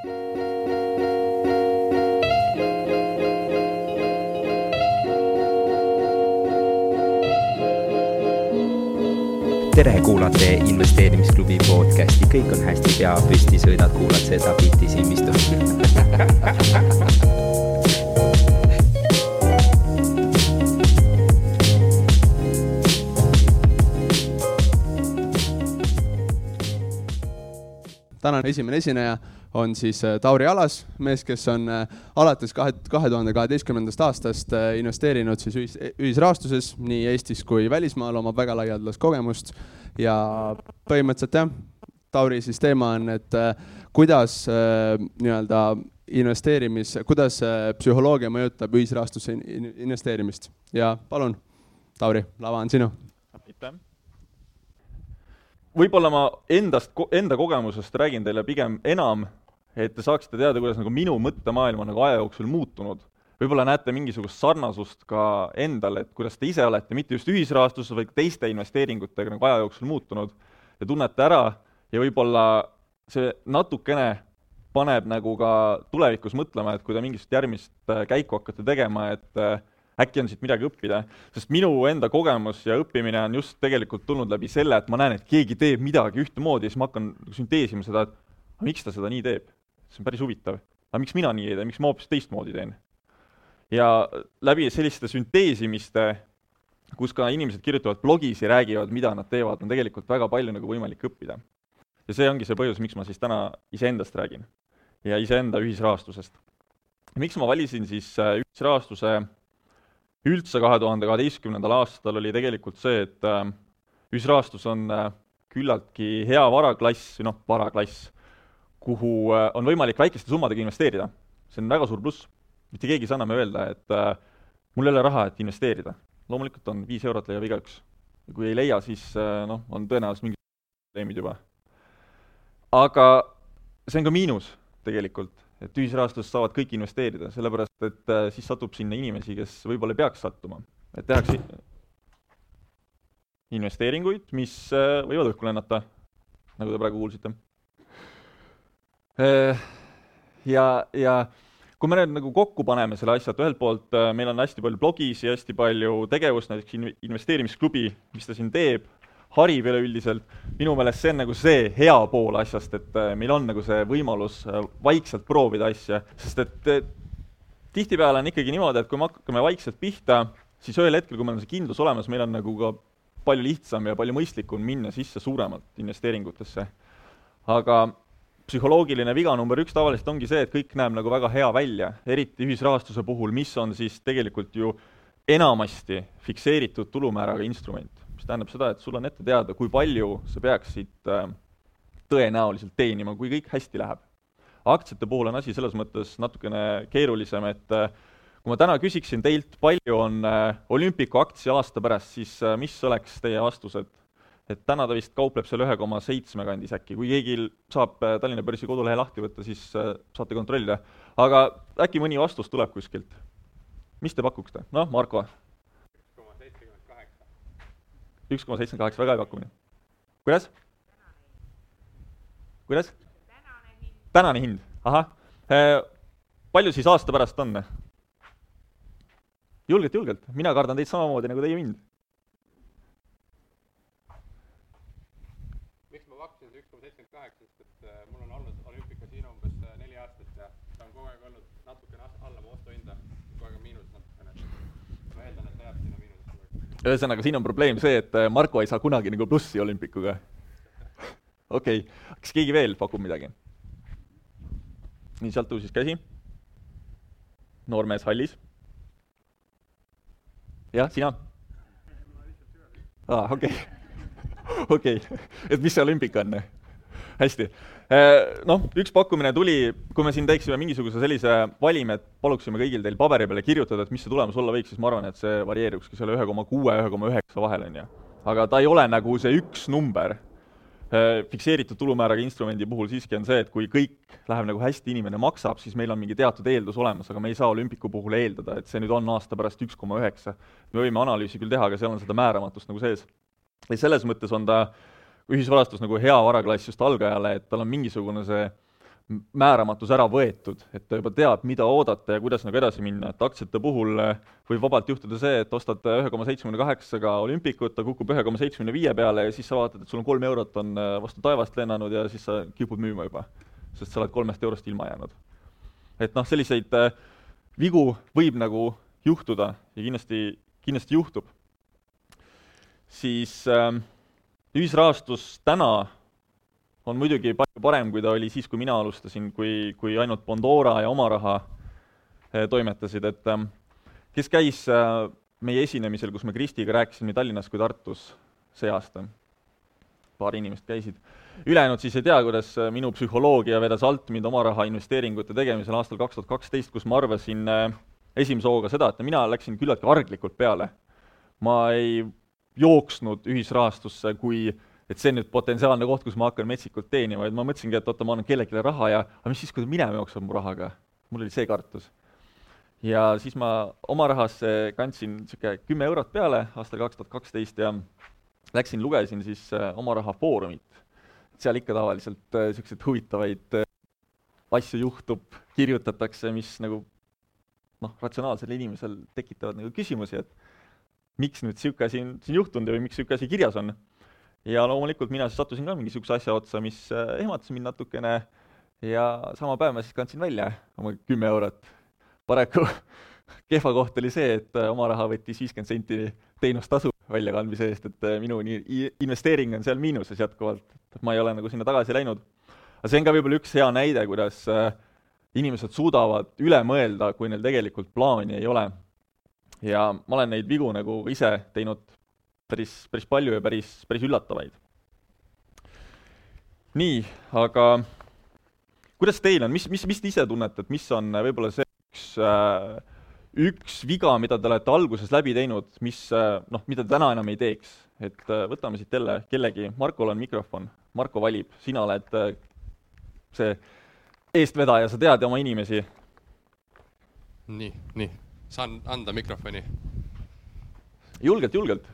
tere, kuulate investeerimisklubi podcasti, kõik on hästi, pea püsti, sõidad, kuulad seda bitti silmistu tänane esimene esineja on siis äh, Tauri Alas, mees, kes on äh, alates kahe, kahe tuhande kaheteistkümnendast aastast äh, investeerinud siis ühis, ühisrahastuses nii Eestis kui välismaal, omab väga laialdast kogemust ja põhimõtteliselt jah, Tauri siis teema on, et kuidas nii-öelda investeerimis, kuidas psühholoogia mõjutab ühisrahastusse investeerimist ja palun, Tauri, lava on sinu. aitäh võib-olla ma endast, enda kogemusest räägin teile pigem enam, et te saaksite teada, kuidas nagu minu mõttemaailm on nagu aja jooksul muutunud. võib-olla näete mingisugust sarnasust ka endal, et kuidas te ise olete mitte just ühisrahastuses, vaid teiste investeeringutega nagu aja jooksul muutunud ja tunnete ära ja võib-olla see natukene paneb nagu ka tulevikus mõtlema, et kui te mingisugust järgmist äh, käiku hakkate tegema, et äh, äkki on siit midagi õppida, sest minu enda kogemus ja õppimine on just tegelikult tulnud läbi selle, et ma näen, et keegi teeb midagi ühtemoodi siis ma hakkan sünteesima seda, et miks ta seda nii teeb. See on päris huvitav. aga miks mina nii ei tee, miks ma hoopis teistmoodi teen? ja läbi selliste sünteesimiste, kus ka inimesed kirjutavad blogis ja räägivad, mida nad teevad, on tegelikult väga palju nagu võimalik õppida. ja see ongi see põhjus, miks ma siis täna iseendast räägin ja iseenda ühisrahastusest. miks ma valisin siis äh, ühisrahastuse üldse kahe tuhande kaheteistkümnendal aastal oli tegelikult see, et äh, ühisrahastus on äh, küllaltki hea varaklass, noh, varaklass, kuhu äh, on võimalik väikeste summadega investeerida. see on väga suur pluss. mitte keegi ei saa enam öelda, et äh, mul ei ole raha, et investeerida. loomulikult on, viis eurot leiab igaüks. kui ei leia, siis äh, noh, on tõenäoliselt mingid probleemid juba. aga see on ka miinus tegelikult et ühisrahastuses saavad kõik investeerida, sellepärast et äh, siis satub sinna inimesi, kes võib-olla ei peaks sattuma. et tehakse investeeringuid, mis äh, võivad õhku lennata, nagu te praegu kuulsite. Äh, ja, ja kui me nüüd nagu kokku paneme selle asja, et ühelt poolt meil on hästi palju blogis ja hästi palju tegevust, näiteks investeerimisklubi, mis ta siin teeb, harib üleüldiselt, minu meelest see on nagu see hea pool asjast, et äh, meil on nagu see võimalus äh, vaikselt proovida asja, sest et äh, tihtipeale on ikkagi niimoodi, et kui me hakkame vaikselt pihta, siis ühel hetkel, kui meil on see kindlus olemas, meil on nagu ka palju lihtsam ja palju mõistlikum minna sisse suuremalt investeeringutesse. aga psühholoogiline viga number üks tavaliselt ongi see, et kõik näeb nagu väga hea välja, eriti ühisrahastuse puhul, mis on siis tegelikult ju enamasti fikseeritud tulumääraga instrument mis tähendab seda, et sul on ette teada, kui palju sa peaksid äh, tõenäoliselt teenima, kui kõik hästi läheb. aktsiate puhul on asi selles mõttes natukene keerulisem, et äh, kui ma täna küsiksin teilt, palju on äh, Olümpiku aktsia aasta pärast, siis mis oleks teie vastused? Et täna ta vist kaupleb seal ühe koma seitsme kandis äkki, kui keegi saab Tallinna börsi kodulehe lahti võtta, siis saate kontrollida. aga äkki mõni vastus tuleb kuskilt? mis te pakuksite? noh, Marko üks koma seitsekümmend kaheksa, väga hea pakkumine. kuidas? kuidas? tänane hind, ahah. Äh, palju siis aasta pärast on? julgelt, julgelt, mina kardan teid samamoodi nagu teie mind. miks ma koma seitsekümmend kaheksa, sest et äh, mul on olnud olümpikasiino umbes äh, neli aastat ja ta on kogu aeg olnud natukene alla mu ostuhinda, kogu aeg on miinus natukene. ma eeldan, et ta jääb sinna ühesõnaga, siin on probleem see, et äh, Marko ei saa kunagi nagu plussi olümpikuga. okei okay., kas keegi veel pakub midagi? nii, sealt tõusis käsi. noormees hallis. jah, sina? aa, okei. okei, et mis see olümpika on? Hästi Äh, noh, üks pakkumine tuli, kui me siin teeksime mingisuguse sellise valimi, et paluksime kõigil teil paberi peale kirjutada, et mis see tulemus olla võiks, siis ma arvan, et see varieerukski selle ühe koma kuue, ühe koma üheksa vahel, on ju. aga ta ei ole nagu see üks number. Äh, fikseeritud tulumääraga instrumendi puhul siiski on see, et kui kõik läheb nagu hästi, inimene maksab, siis meil on mingi teatud eeldus olemas, aga me ei saa olümpiku puhul eeldada, et see nüüd on aasta pärast üks koma üheksa. me võime analüüsi küll teha, aga seal on seda määramatust nagu sees. ja selles mõttes on ta äh, ühisvarastus nagu hea varaklass just algajale, et tal on mingisugune see määramatus ära võetud, et ta juba teab, mida oodata ja kuidas nagu edasi minna, et aktsiate puhul äh, võib vabalt juhtuda see, et ostad ühe koma seitsmekümne kaheksaga olümpikut, ta kukub ühe koma seitsmekümne viie peale ja siis sa vaatad, et sul on kolm eurot on äh, vastu taevast lennanud ja siis sa kipud müüma juba, sest sa oled kolmest eurost ilma jäänud. et noh, selliseid äh, vigu võib nagu juhtuda ja kindlasti, kindlasti juhtub. siis äh, ühisrahastus täna on muidugi palju parem, kui ta oli siis, kui mina alustasin, kui, kui ainult Bondora ja Oma Raha eh, toimetasid, et ähm, kes käis äh, meie esinemisel, kus me Kristiga rääkisime Tallinnas kui Tartus see aasta, paar inimest käisid, ülejäänud siis ei tea, kuidas minu psühholoogia vedas alt mind oma raha investeeringute tegemisel aastal kaks tuhat kaksteist, kus ma arvasin esimese hooga seda, et mina läksin küllaltki arglikult peale. ma ei jooksnud ühisrahastusse kui et see on nüüd potentsiaalne koht, kus ma hakkan metsikult teenima, et ma mõtlesingi, et oota, ma annan kellelegi raha ja aga mis siis, kui ta minema jookseb mu rahaga? mul oli see kartus. ja siis ma oma rahasse kandsin niisugune kümme eurot peale aastal kaks tuhat kaksteist ja läksin, lugesin siis äh, oma raha foorumit. seal ikka tavaliselt niisuguseid äh, huvitavaid äh, asju juhtub, kirjutatakse, mis nagu noh, ratsionaalsel inimesel tekitavad nagu küsimusi, et miks nüüd niisugune asi on siin juhtunud või miks niisugune asi kirjas on ja loomulikult mina siis sattusin ka mingisuguse asja otsa, mis äh, ehmatas mind natukene ja sama päev ma siis kandsin välja oma kümme eurot. paraku kehva koht oli see, et äh, oma raha võttis viiskümmend senti teenustasu väljakandmise eest, et äh, minu nii investeering on seal miinuses jätkuvalt, et ma ei ole nagu sinna tagasi läinud. aga see on ka võib-olla üks hea näide, kuidas inimesed suudavad üle mõelda, kui neil tegelikult plaani ei ole. Ja ma olen neid vigu nagu ise teinud päris, päris palju ja päris, päris üllatavaid. nii, aga kuidas teil on, mis, mis, mis te ise tunnete, et mis on võib-olla see üks äh, üks viga, mida te olete alguses läbi teinud, mis äh, noh, mida te täna enam ei teeks, et äh, võtame siit jälle kellegi, Markol on mikrofon, Marko valib, sina oled äh, see eestvedaja, sa tead oma inimesi. nii, nii, saan anda mikrofoni? julgelt, julgelt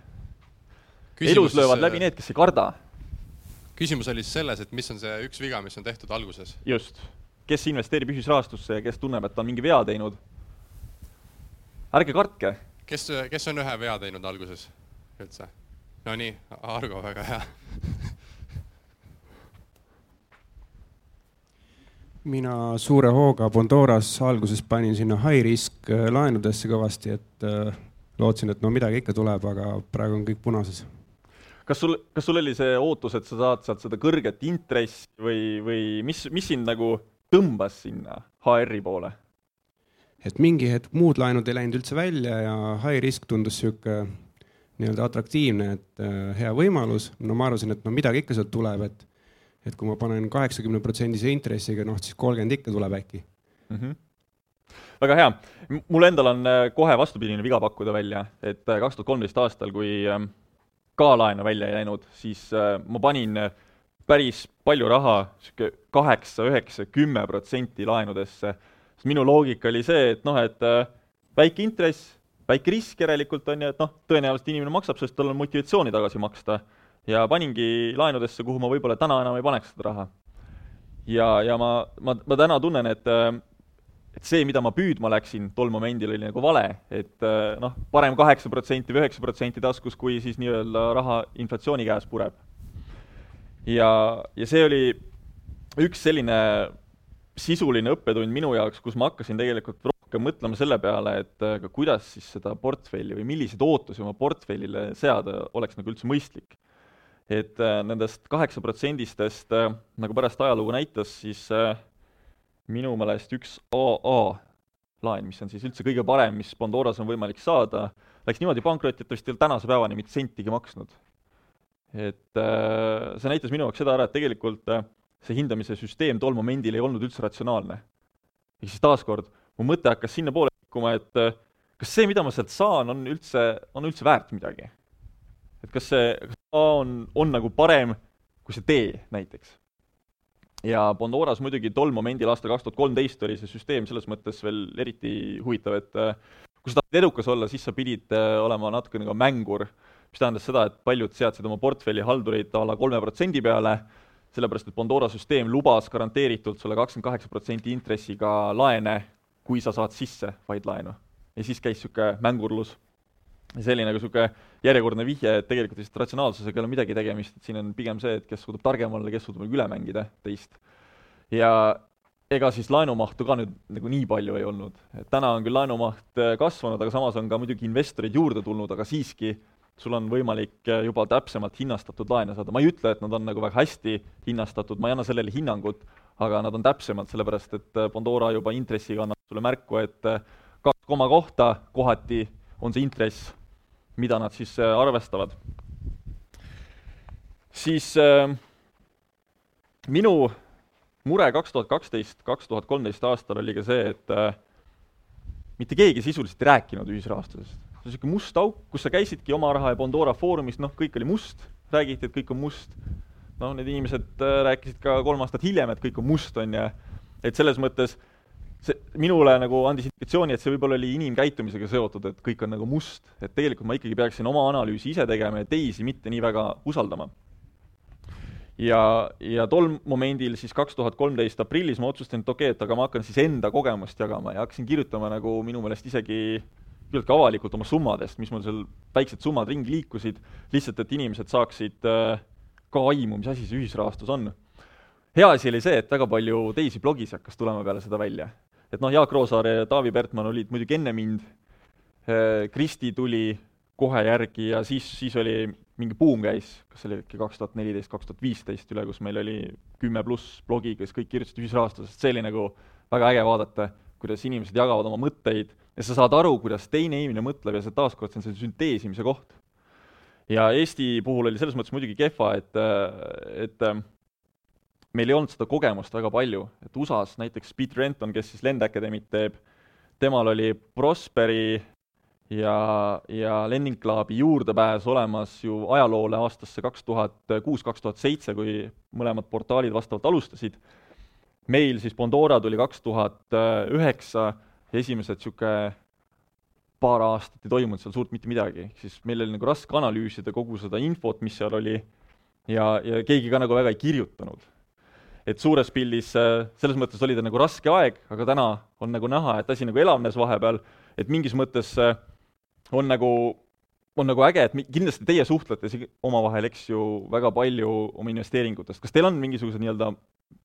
elus löövad läbi need, kes ei karda. küsimus oli siis selles, et mis on see üks viga, mis on tehtud alguses? just. kes investeerib ühisrahastusse ja kes tunneb, et ta on mingi vea teinud. ärge kartke. kes, kes on ühe vea teinud alguses üldse? Nonii, Argo, väga hea mina suure hooga Bondoras alguses panin sinna high risk äh, laenudesse kõvasti, et äh, lootsin, et no midagi ikka tuleb, aga praegu on kõik punases kas sul, kas sul oli see ootus, et sa saad sealt seda kõrget intressi või, või mis, mis sind nagu tõmbas sinna HR-i poole? et mingi hetk muud laenud ei läinud üldse välja ja high risk tundus sihuke nii-öelda atraktiivne, et äh, hea võimalus. no ma arvasin, et no midagi ikka sealt tuleb, et, et kui ma panen kaheksakümne protsendise intressiga, noh siis kolmkümmend ikka tuleb äkki mm. -hmm väga hea. mul endal on äh, kohe vastupidine viga pakkuda välja, et äh, kaks tuhat kolmteist aastal, kui ähm, ka laenu välja ei läinud, siis äh, ma panin päris palju raha, niisugune kaheksa, üheksa, kümme protsenti laenudesse. sest minu loogika oli see, et noh, et väike intress, väike risk järelikult on ju, et noh, tõenäoliselt inimene maksab, sest tal on motivatsiooni tagasi maksta. Ja paningi laenudesse, kuhu ma võib-olla täna enam ei paneks seda raha. ja, ja ma, ma, ma täna tunnen, et et see, mida ma püüdma läksin tol momendil, oli nagu vale, et noh, parem kaheksa protsenti või üheksa protsenti taskus, kui siis nii-öelda raha inflatsiooni käes pureb. ja, ja see oli üks selline sisuline õppetund minu jaoks, kus ma hakkasin tegelikult rohkem mõtlema selle peale, et kuidas siis seda portfelli või milliseid ootusi oma portfellile seada oleks nagu üldse mõistlik. Et äh, nendest kaheksa protsendistest, nagu pärast ajalugu näitas, siis minu meelest üks AA laen, mis on siis üldse kõige parem, mis Pandoras on võimalik saada, läks niimoodi pankrotti, et ta vist ei ole tänase päevani mitte sentigi maksnud. et äh, see näitas minu jaoks seda ära, et tegelikult äh, see hindamise süsteem tol momendil ei olnud üldse ratsionaalne. ehk siis taaskord, mu mõte hakkas sinnapoole liikuma, et äh, kas see, mida ma sealt saan, on üldse, on üldse väärt midagi? Et kas see, kas A on, on nagu parem kui see D näiteks ja Pandoras muidugi tol momendil, aastal kaks tuhat kolmteist, oli see süsteem selles mõttes veel eriti huvitav, et äh, kui sa tahad edukas olla, siis sa pidid äh, olema natukene ka mängur, mis tähendas seda, et paljud seadsid oma portfelli haldureid a la kolme protsendi peale, sellepärast et Pandora süsteem lubas garanteeritult sulle kakskümmend kaheksa protsenti intressiga laene, kui sa saad sisse vaid laenu. ja siis käis niisugune mängurlus. Selline nagu niisugune järjekordne vihje, et tegelikult lihtsalt ratsionaalsusega ei ole midagi tegemist, et siin on pigem see, et kes suudab targem olla, kes suudab nagu üle mängida teist. ja ega siis laenumahtu ka nüüd nagu nii palju ei olnud, et täna on küll laenumaht äh, kasvanud, aga samas on ka muidugi investoreid juurde tulnud, aga siiski sul on võimalik äh, juba täpsemalt hinnastatud laene saada, ma ei ütle, et nad on nagu väga hästi hinnastatud, ma ei anna sellele hinnangut, aga nad on täpsemad, sellepärast et äh, Pandora juba intressiga annab sulle märku, et kaks koma kohta kohati on see intress, mida nad siis arvestavad. siis äh, minu mure kaks tuhat kaksteist, kaks tuhat kolmteist aastal oli ka see, et äh, mitte keegi sisuliselt ei rääkinud ühisrahastusest see on niisugune must auk, kus sa käisidki oma raha ja Pandora Foorumis, noh, kõik oli must, räägiti, et kõik on must. noh, need inimesed äh, rääkisid ka kolm aastat hiljem, et kõik on must, on ju, et selles mõttes see minule nagu andis indikatsiooni, et see võib-olla oli inimkäitumisega seotud, et kõik on nagu must, et tegelikult ma ikkagi peaksin oma analüüsi ise tegema ja teisi mitte nii väga usaldama. ja, ja tol momendil siis kaks tuhat kolmteist aprillis ma otsustasin, et okei okay,, et aga ma hakkan siis enda kogemust jagama ja hakkasin kirjutama nagu minu meelest isegi küllaltki avalikult oma summadest, mis mul seal väiksed summad ringi liikusid, lihtsalt et inimesed saaksid äh, ka aimu, mis asi see ühisrahastus on. hea asi oli see, et väga palju teisi blogis hakkas tulema peale seda välja. Et noh, Jaak Roosaar ja Taavi Pertmann olid muidugi enne mind, äh, Kristi tuli kohe järgi ja siis, siis oli mingi buum käis, kas see oli äkki kaks tuhat neliteist, kaks tuhat viisteist üle, kus meil oli kümme pluss blogi, kes kõik kirjutasid ühisrahastusest, see oli nagu väga äge vaadata, kuidas inimesed jagavad oma mõtteid ja sa saad aru, kuidas teine inimene mõtleb ja see taaskord, see on selle sünteesimise koht. ja Eesti puhul oli selles mõttes muidugi kehva, et, et meil ei olnud seda kogemust väga palju, et USA-s näiteks Pete Renton, kes siis Lend Academy't teeb, temal oli Prosperi ja, ja Lending Clubi juurdepääs olemas ju ajaloole aastasse kaks tuhat kuus, kaks tuhat seitse, kui mõlemad portaalid vastavalt alustasid. meil siis Pandora tuli kaks tuhat üheksa esimesed niisugune paar aastat ei toimunud seal suurt mitte midagi, ehk siis meil oli nagu raske analüüsida kogu seda infot, mis seal oli, ja, ja keegi ka nagu väga ei kirjutanud. Et suures pildis äh, selles mõttes oli ta nagu raske aeg, aga täna on nagu näha, et asi nagu elavnes vahepeal, et mingis mõttes äh, on nagu, on nagu äge, et kindlasti teie suhtlete omavahel, eks ju, väga palju oma investeeringutest, kas teil on mingisugused nii-öelda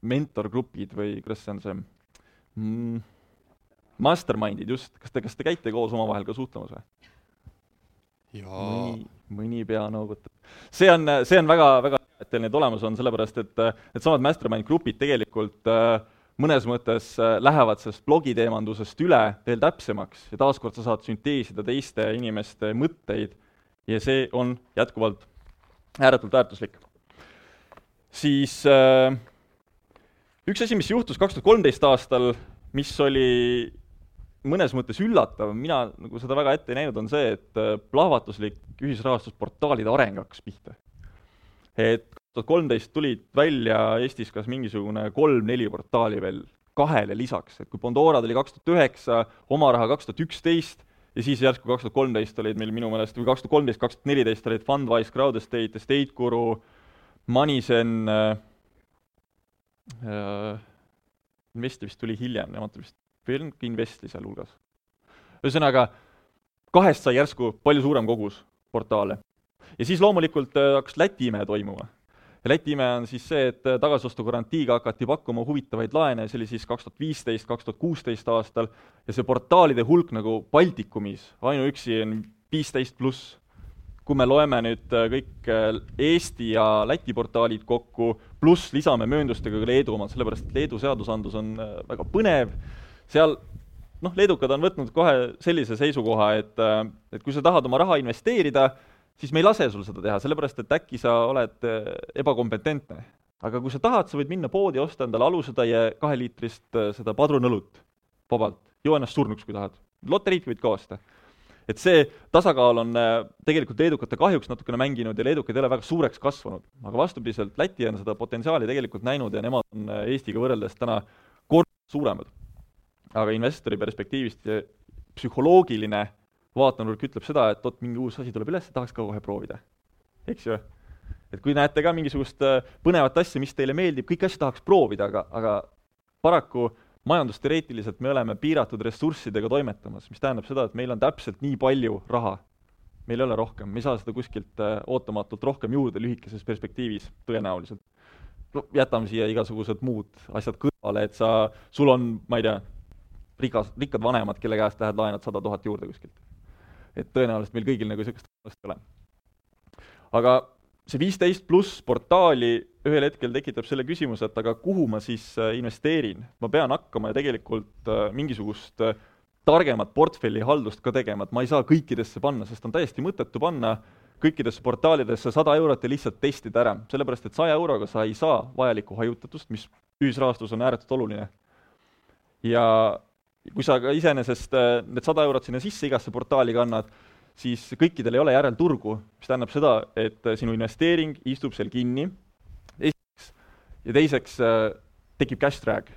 mentorgrupid või kuidas see on see mm, Mastermindid, just, kas te, kas te käite koos omavahel ka suhtlemas või? mõni, mõni pea noogutab. see on, see on väga, väga et teil need olemas on, sellepärast et needsamad mastermind grupid tegelikult äh, mõnes mõttes äh, lähevad sellest blogiteemandusest üle veel täpsemaks ja taaskord sa saad sünteesida teiste inimeste mõtteid ja see on jätkuvalt ääretult väärtuslik. siis äh, üks asi, mis juhtus kaks tuhat kolmteist aastal, mis oli mõnes mõttes üllatav, mina nagu seda väga ette ei näinud, on see, et äh, plahvatuslik ühisrahastusportaalide areng hakkas pihta. Et kaks tuhat kolmteist tulid välja Eestis kas mingisugune kolm-neli portaali veel kahele lisaks, et kui Pandora tuli kaks tuhat üheksa, Oma Raha kaks tuhat üksteist ja siis järsku kaks tuhat kolmteist olid meil minu meelest, või kaks tuhat kolmteist, kaks tuhat neliteist olid Fundwise, Crowdestate, Estate Guru, Moneyzen äh,, äh, Investi vist tuli hiljem, nemad vist Belk Investi sealhulgas. ühesõnaga, kahest sai järsku palju suurem kogus portaale. Ja siis loomulikult äh, hakkas Läti ime toimuma. Läti ime on siis see, et äh, tagasiostugarantiiga hakati pakkuma huvitavaid laene, see oli siis kaks tuhat viisteist, kaks tuhat kuusteist aastal, ja see portaalide hulk nagu Baltikumis ainuüksi on viisteist pluss. kui me loeme nüüd äh, kõik Eesti ja Läti portaalid kokku, pluss lisame mööndustega ka Leedu omad, sellepärast et Leedu seadusandlus on väga põnev seal noh, leedukad on võtnud kohe sellise seisukoha, et, et kui sa tahad oma raha investeerida, siis me ei lase sul seda teha, sellepärast et äkki sa oled äh, ebakompetentne. aga kui sa tahad, sa võid minna poodi, osta endale alusetäie kaheliitrist äh, seda padrunõlut vabalt, joo ennast surnuks, kui tahad. loteriit võid ka osta. et see tasakaal on tegelikult leedukate kahjuks natukene mänginud ja leedukad ei ole väga suureks kasvanud. aga vastupidiselt, Läti on seda potentsiaali tegelikult näinud ja nemad on Eestiga võrreldes täna kord suuremad aga investori perspektiivist psühholoogiline vaatenurk ütleb seda, et vot mingi uus asi tuleb üles, tahaks ka kohe proovida. eks ju? et kui näete ka mingisugust äh, põnevat asja, mis teile meeldib, kõiki asju tahaks proovida, aga, aga paraku majandusteoreetiliselt me oleme piiratud ressurssidega toimetamas, mis tähendab seda, et meil on täpselt nii palju raha. meil ei ole rohkem, me ei saa seda kuskilt äh, ootamatult rohkem juurde lühikeses perspektiivis, tõenäoliselt. no jätame siia igasugused muud asjad kõrvale, et sa, sul on, ma ei tea, rikas, rikkad vanemad, kelle käest lähed laenad sada tuhat juurde kuskilt. Et tõenäoliselt meil kõigil nagu niisugust võimalust ei ole. aga see viisteist pluss portaali ühel hetkel tekitab selle küsimuse, et aga kuhu ma siis äh, investeerin, ma pean hakkama tegelikult äh, mingisugust äh, targemat portfellihaldust ka tegema, et ma ei saa kõikidesse panna, sest on täiesti mõttetu panna kõikidesse portaalidesse sada eurot ja lihtsalt testida ära, sellepärast et saja euroga sa ei saa vajalikku hajutatust, mis ühisrahastus on ääretult oluline. ja kui sa ka iseenesest need sada eurot sinna sisse igasse portaali kannad, siis kõikidel ei ole järelturgu, mis tähendab seda, et sinu investeering istub seal kinni, esiteks, ja teiseks äh, tekib cash drag.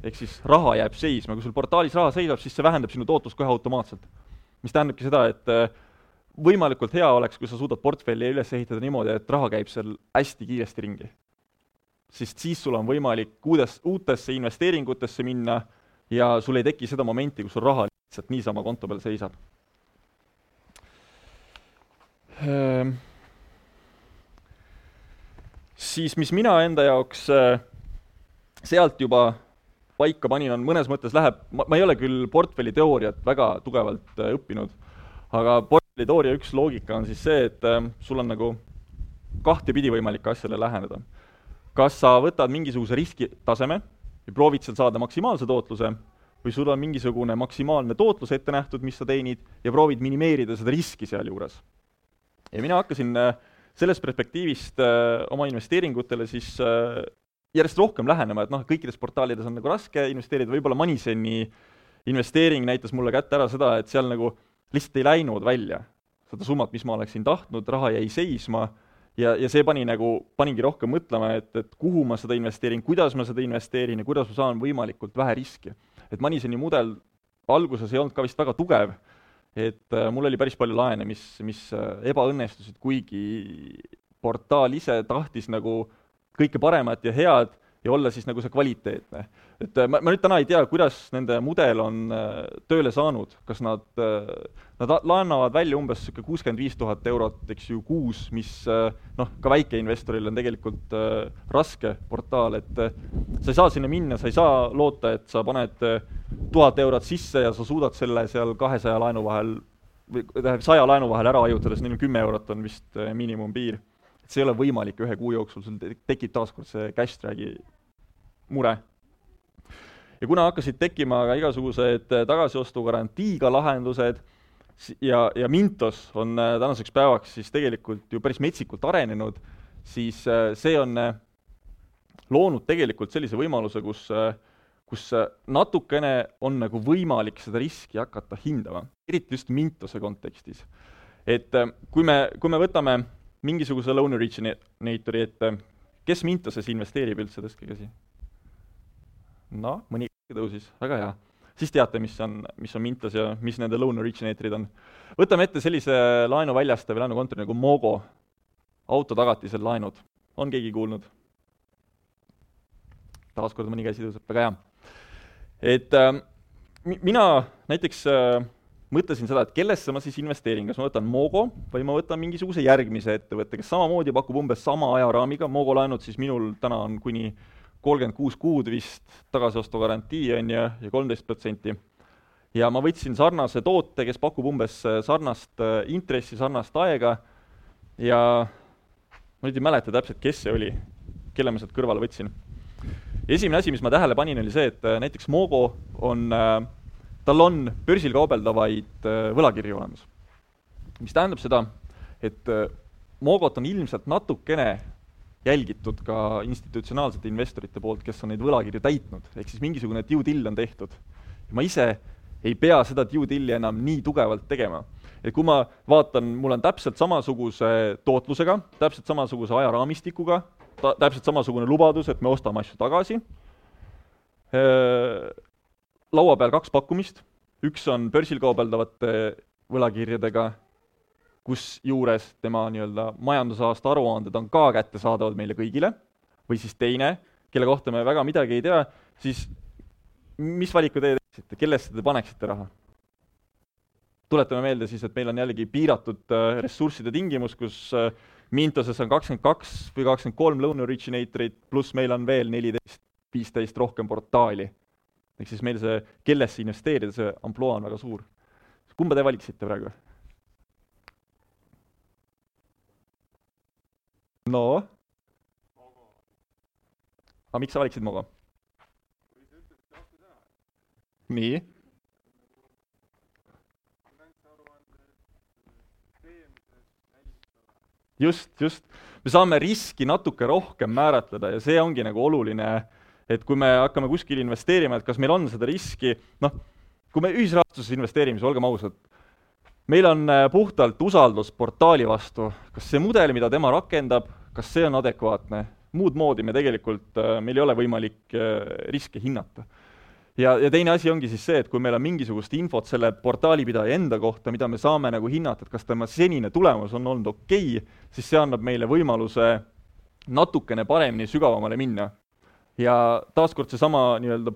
ehk siis raha jääb seisma, kui sul portaalis raha seisab, siis see vähendab sinu tootlust kohe automaatselt. mis tähendabki seda, et äh, võimalikult hea oleks, kui sa suudad portfelli üles ehitada niimoodi, et raha käib seal hästi kiiresti ringi. sest siis sul on võimalik uudes, uutesse investeeringutesse minna ja sul ei teki seda momenti, kus sul raha lihtsalt niisama konto peal seisab Ehm, siis mis mina enda jaoks äh, sealt juba paika panin, on mõnes mõttes läheb, ma, ma ei ole küll portfelli teooriat väga tugevalt äh, õppinud, aga portfelli teooria üks loogika on siis see, et äh, sul on nagu kahtepidi võimalik asjale läheneda. kas sa võtad mingisuguse riskitaseme ja proovid seal saada maksimaalse tootluse või sul on mingisugune maksimaalne tootlus ette nähtud, mis sa teenid, ja proovid minimeerida seda riski sealjuures. Ja mina hakkasin äh, sellest perspektiivist äh, oma investeeringutele siis äh, järjest rohkem lähenema, et noh, kõikides portaalides on nagu raske investeerida, võib-olla Moneyseni investeering näitas mulle kätte ära seda, et seal nagu lihtsalt ei läinud välja seda summat, mis ma oleksin tahtnud, raha jäi seisma ja, ja see pani nagu, paningi rohkem mõtlema, et, et kuhu ma seda investeerin, kuidas ma seda investeerin ja kuidas ma saan võimalikult vähe riski. et Moneyseni mudel alguses ei olnud ka vist väga tugev et äh, mul oli päris palju laene, mis, mis äh, ebaõnnestusid, kuigi portaal ise tahtis nagu kõike paremat ja head ja olla siis nagu see kvaliteetne. et äh, ma, ma nüüd täna ei tea, kuidas nende mudel on tööle saanud, kas nad, nad laenavad välja umbes niisugune kuuskümmend viis tuhat eurot, eks ju, kuus, mis noh, ka väikeinvestoril on tegelikult raske portaal, et sa ei saa sinna minna, sa ei saa loota, et sa paned tuhat eurot sisse ja sa suudad selle seal kahesaja laenu vahel või tähendab, saja laenu vahel ära hajutada, siis neil on kümme eurot on vist äh, miinimumpiir. See ei ole võimalik ühe kuu jooksul, sul tekib taaskord see cash drag'i mure. ja kuna hakkasid tekkima ka igasugused äh, tagasiostugarantiiga lahendused ja, ja Mintos on äh, tänaseks päevaks siis tegelikult ju päris metsikult arenenud, siis see on loonud tegelikult sellise võimaluse, kus äh, kus natukene on nagu võimalik seda riski hakata hindama, eriti just Mintose kontekstis. et äh, kui me, kui me võtame mingisuguse loan originator'i ette, kes Mintoses investeerib üldse, tõstke käsi. noh, mõni tõusis, väga hea. siis teate, mis on, mis on Mintos ja mis nende loan originatorid on. võtame ette sellise laenu väljastaja või laenukontori nagu Mogo, autotagatisel laenud. on keegi kuulnud? taaskord mõni käsi tõuseb, väga hea et äh, mina näiteks äh, mõtlesin seda, et kellesse ma siis investeerin, kas ma võtan Mogo või ma võtan mingisuguse järgmise ettevõtte, kes samamoodi pakub umbes sama ajaraamiga, Mogo laenud siis minul täna on kuni kolmkümmend kuus kuud vist tagasiostugarantii on ju, ja kolmteist protsenti. ja ma võtsin sarnase toote, kes pakub umbes sarnast äh, intressi, sarnast aega ja ma nüüd ei mäleta täpselt, kes see oli, kelle ma sealt kõrvale võtsin esimene asi, mis ma tähele panin, oli see, et äh, näiteks Mogo on, äh, tal on börsil kaubeldavaid äh, võlakirju olemas. mis tähendab seda, et Mogot on ilmselt natukene jälgitud ka institutsionaalsete investorite poolt, kes on neid võlakirju täitnud, ehk siis mingisugune due deal on tehtud. ma ise ei pea seda due deal'i enam nii tugevalt tegema. et kui ma vaatan, mul on täpselt samasuguse tootlusega, täpselt samasuguse ajaraamistikuga, ta-, täpselt samasugune lubadus, et me ostame asju tagasi, laua peal kaks pakkumist, üks on börsil kaubeldavate võlakirjadega kusjuures tema nii-öelda majandusaasta aruanded on ka kättesaadavad meile kõigile, või siis teine, kelle kohta me väga midagi ei tea, siis mis valiku teie teeksite, kellesse te paneksite raha? tuletame meelde siis, et meil on jällegi piiratud äh, ressursside tingimus, kus äh, Mintoses on kakskümmend kaks või kakskümmend kolm loan originatorit, pluss meil on veel neliteist, viisteist rohkem portaali. Ehk siis meil see, kellesse investeerida, see ampluaa on väga suur. kumba te valiksite praegu? no? aga miks sa valiksid Mogo? nii just, just. me saame riski natuke rohkem määratleda ja see ongi nagu oluline, et kui me hakkame kuskil investeerima, et kas meil on seda riski, noh, kui me ühisrahastuses investeerime, siis olgem ausad, meil on äh, puhtalt usaldus portaali vastu, kas see mudel, mida tema rakendab, kas see on adekvaatne, muud moodi me tegelikult, äh, meil ei ole võimalik äh, riske hinnata. Ja, ja teine asi ongi siis see, et kui meil on mingisugust infot selle portaalipidaja enda kohta, mida me saame nagu hinnata, et kas tema senine tulemus on olnud okei okay,, siis see annab meile võimaluse natukene paremini sügavamale minna. Ja taaskord seesama nii-öelda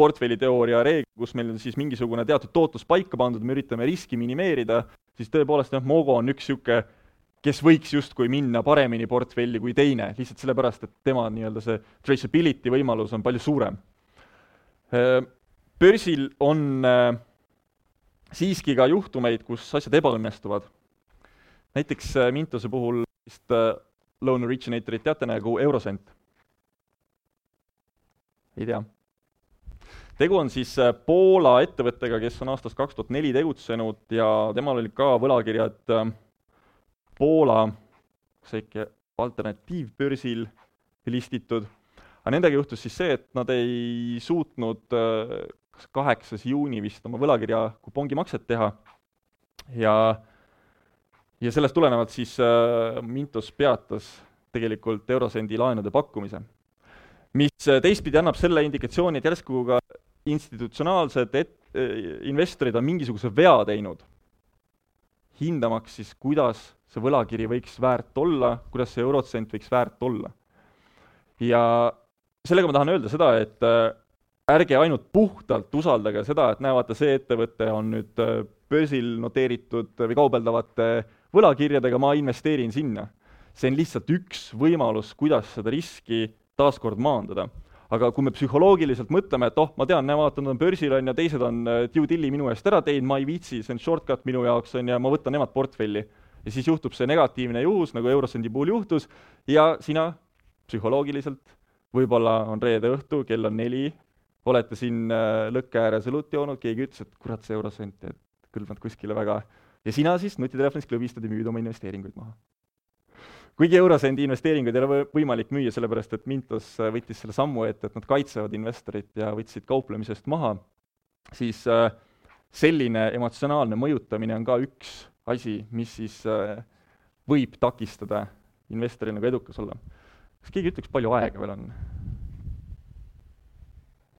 portfelliteooria reegel, kus meil on siis mingisugune teatud tootlus paika pandud, me üritame riski minimeerida, siis tõepoolest jah, Mogo on üks niisugune kes võiks justkui minna paremini portfelli kui teine, lihtsalt sellepärast, et tema nii-öelda see traceability võimalus on palju suurem Äh, börsil on äh, siiski ka juhtumeid, kus asjad ebaõnnestuvad. näiteks äh, Mintose puhul vist loan originatorit teate nagu Eurocent? Ei tea. tegu on siis Poola ettevõttega, kes on aastast kaks tuhat neli tegutsenud ja temal olid ka võlakirjad Poola, kas äkki alternatiivbörsil listitud aga nendega juhtus siis see, et nad ei suutnud kas kaheksas juuni vist oma võlakirja kupongimakset teha ja ja sellest tulenevalt siis äh, Mintos peatas tegelikult Eurosendi laenude pakkumise. Mis äh, teistpidi annab selle indikatsiooni, et järsku ka institutsionaalsed et-, äh, investorid on mingisuguse vea teinud, hindamaks siis, kuidas see võlakiri võiks väärt olla, kuidas see Eurosent võiks väärt olla. ja sellega ma tahan öelda seda, et äh, ärge ainult puhtalt usaldage seda, et näe, vaata, see ettevõte on nüüd börsil noteeritud või kaubeldavate võlakirjadega, ma investeerin sinna. see on lihtsalt üks võimalus, kuidas seda riski taaskord maandada. aga kui me psühholoogiliselt mõtleme, et oh, ma tean, näe, vaata, nad on börsil, on ju, teised on äh, due deal'i minu eest ära teinud, ma ei viitsi, see on shortcut minu jaoks, on ju, ma võtan nemad portfelli. ja siis juhtub see negatiivne juhus, nagu Eurosendi puhul juhtus, ja sina psühholoogiliselt võib-olla on reede õhtu, kell on neli, olete siin äh, lõkke ääres õlut joonud, keegi ütles, et kurat, see eurosent, et kõlbnud kuskile väga, ja sina siis nutitelefonis klõbistad ja müüd oma investeeringuid maha. Kuigi eurosendi investeeringuid ei ole võimalik müüa, sellepärast et Mintos äh, võttis selle sammu ette, et nad kaitsevad investorit ja võtsid kauplemisest maha, siis äh, selline emotsionaalne mõjutamine on ka üks asi, mis siis võib takistada investoril nagu edukas olla kas keegi ütleks, palju aega veel on?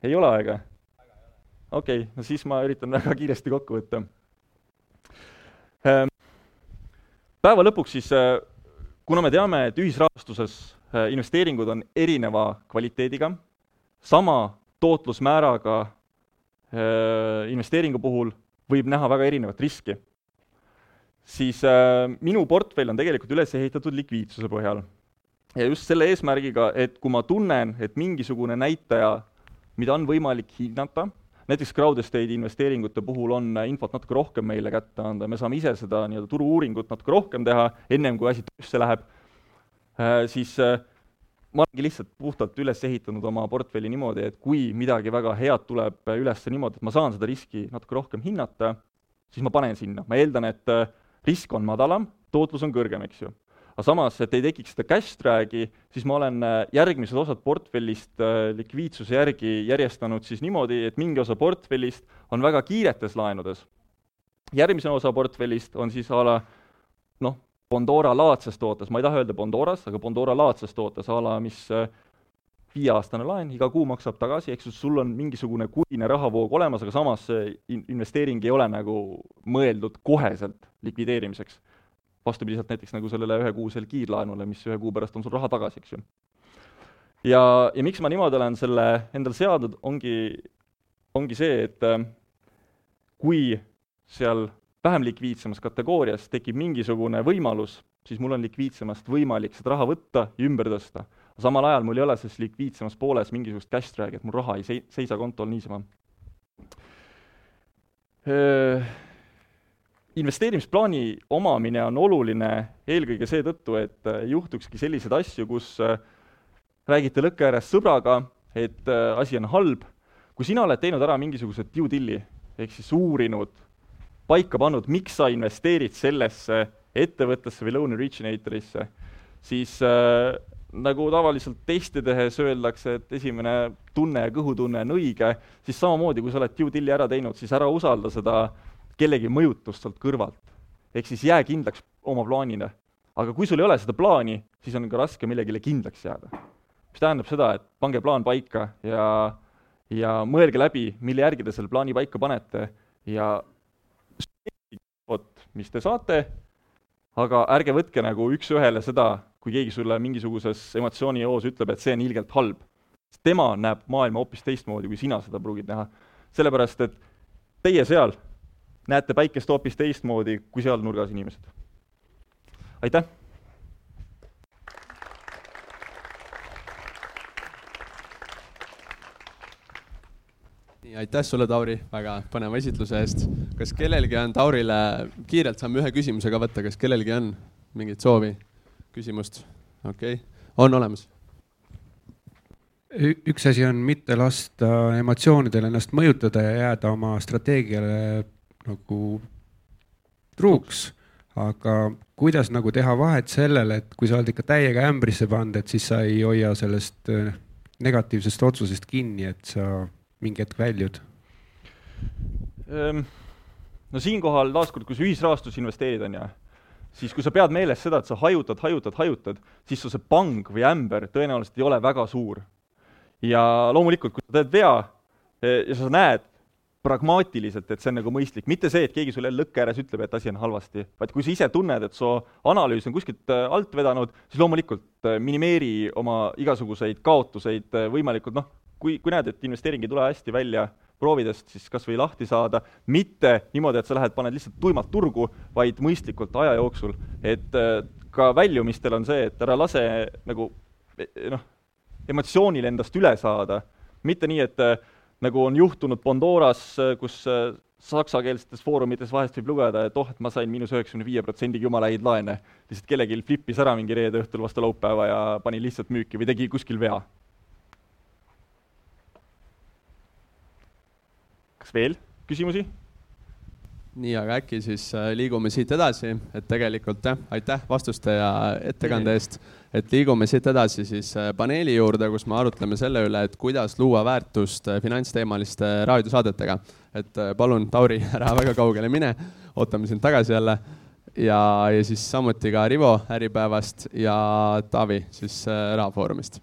ei ole aega? okei okay,, no siis ma üritan väga kiiresti kokku võtta. Ehm, päeva lõpuks siis, äh, kuna me teame, et ühisrahastuses äh, investeeringud on erineva kvaliteediga, sama tootlusmääraga äh, investeeringu puhul võib näha väga erinevat riski, siis minu portfell on tegelikult üles ehitatud likviidsuse põhjal. Ja just selle eesmärgiga, et kui ma tunnen, et mingisugune näitaja, mida on võimalik hinnata, näiteks crowd estate investeeringute puhul on infot natuke rohkem meile kätte anda, me saame ise seda nii-öelda turu-uuringut natuke rohkem teha, ennem kui asi töösse läheb, äh, siis äh, ma olengi lihtsalt puhtalt üles ehitanud oma portfelli niimoodi, et kui midagi väga head tuleb üles niimoodi, et ma saan seda riski natuke rohkem hinnata, siis ma panen sinna, ma eeldan, et äh, risk on madalam, tootlus on kõrgem, eks ju aga samas, et ei tekiks seda cash drag'i, siis ma olen äh, järgmised osad portfellist äh, likviidsuse järgi järjestanud siis niimoodi, et mingi osa portfellist on väga kiiretes laenudes. järgmise osa portfellist on siis a la noh, Bondora laadses tootes, ma ei taha öelda Bondoras, aga Bondora laadses tootes a la, mis äh, viieaastane laen, iga kuu maksab tagasi, eks ju, sul on mingisugune kuine rahavoog olemas, aga samas see investeering ei ole nagu mõeldud koheselt likvideerimiseks vastupidiselt näiteks nagu sellele ühekuusele kiirlaenule, mis ühe kuu pärast on sul raha tagasi, eks ju. ja, ja miks ma niimoodi olen selle endale seadnud, ongi, ongi see, et äh, kui seal vähem likviidsemas kategoorias tekib mingisugune võimalus, siis mul on likviidsemast võimalik seda raha võtta ja ümber tõsta. samal ajal mul ei ole selles likviidsemas pooles mingisugust cash drag'i, et mul raha ei sei-, seisa kontol niisama investeerimisplaani omamine on oluline eelkõige seetõttu, et äh, juhtukski selliseid asju, kus äh, räägite lõkke ääres sõbraga, et äh, asi on halb, kui sina oled teinud ära mingisuguse due deal'i ehk siis uurinud, paika pannud, miks sa investeerid sellesse ettevõttesse või loan originator'isse, siis äh, nagu tavaliselt teste tehes öeldakse, et esimene tunne ja kõhutunne on õige, siis samamoodi, kui sa oled due deal'i ära teinud, siis ära usalda seda äh, kellegi mõjutust sealt kõrvalt. ehk siis jää kindlaks oma plaanile. aga kui sul ei ole seda plaani, siis on ka raske millegile kindlaks jääda. mis tähendab seda, et pange plaan paika ja, ja mõelge läbi, mille järgi te selle plaani paika panete ja vot, mis te saate, aga ärge võtke nagu üks-ühele seda, kui keegi sulle mingisuguses emotsioonijoos ütleb, et see on ilgelt halb. tema näeb maailma hoopis teistmoodi, kui sina seda pruugid näha. sellepärast, et teie seal näete päikest hoopis teistmoodi kui seal nurgas inimesed. aitäh! nii, aitäh sulle, Tauri, väga põneva esitluse eest. kas kellelgi on Taurile, kiirelt saame ühe küsimuse ka võtta, kas kellelgi on mingit soovi, küsimust? okei okay., on olemas üks asi on mitte lasta emotsioonidel ennast mõjutada ja jääda oma strateegiale nagu truuks, aga kuidas nagu teha vahet sellele, et kui sa oled ikka täiega ämbrisse pannud, et siis sa ei hoia sellest äh, negatiivsest otsusest kinni, et sa mingi hetk väljud? Ehm, no siinkohal taaskord, kui sa ühisrahastusse investeerid, on ju, siis kui sa pead meeles seda, et sa hajutad, hajutad, hajutad, siis su see pang või ämber tõenäoliselt ei ole väga suur. ja loomulikult, kui sa teed vea eh, ja sa näed, pragmaatiliselt, et see on nagu mõistlik, mitte see, et keegi sulle lõkke ääres ütleb, et asi on halvasti, vaid kui sa ise tunned, et su analüüs on kuskilt äh, alt vedanud, siis loomulikult äh, minimeeri oma igasuguseid kaotuseid äh, võimalikult noh, kui, kui näed, et investeering ei tule hästi välja proovidest, siis kas või lahti saada, mitte niimoodi, et sa lähed, paned lihtsalt tuimalt turgu, vaid mõistlikult aja jooksul, et ka väljumistel on see, et ära lase nagu noh, emotsioonil endast üle saada, mitte nii, et nagu on juhtunud Bondoras, kus äh, saksakeelsetes foorumites vahest võib lugeda, et oh, et ma sain miinus üheksakümne viie protsendiga jumala häid laene. lihtsalt kellelgi flipis ära mingi reede õhtul vastu laupäeva ja pani lihtsalt müüki või tegi kuskil vea. kas veel küsimusi? Nii, aga äkki siis äh, liigume siit edasi, et tegelikult jah, aitäh vastuste ja ettekande eest. et liigume siit edasi siis äh, paneeli juurde, kus me arutleme selle üle, et kuidas luua väärtust äh, finantsteemaliste raadiosaadetega. et palun, Tauri, ära väga kaugele mine, ootame sind tagasi jälle. ja, ja siis samuti ka Rivo Äripäevast ja Taavi siis Rahafoorumist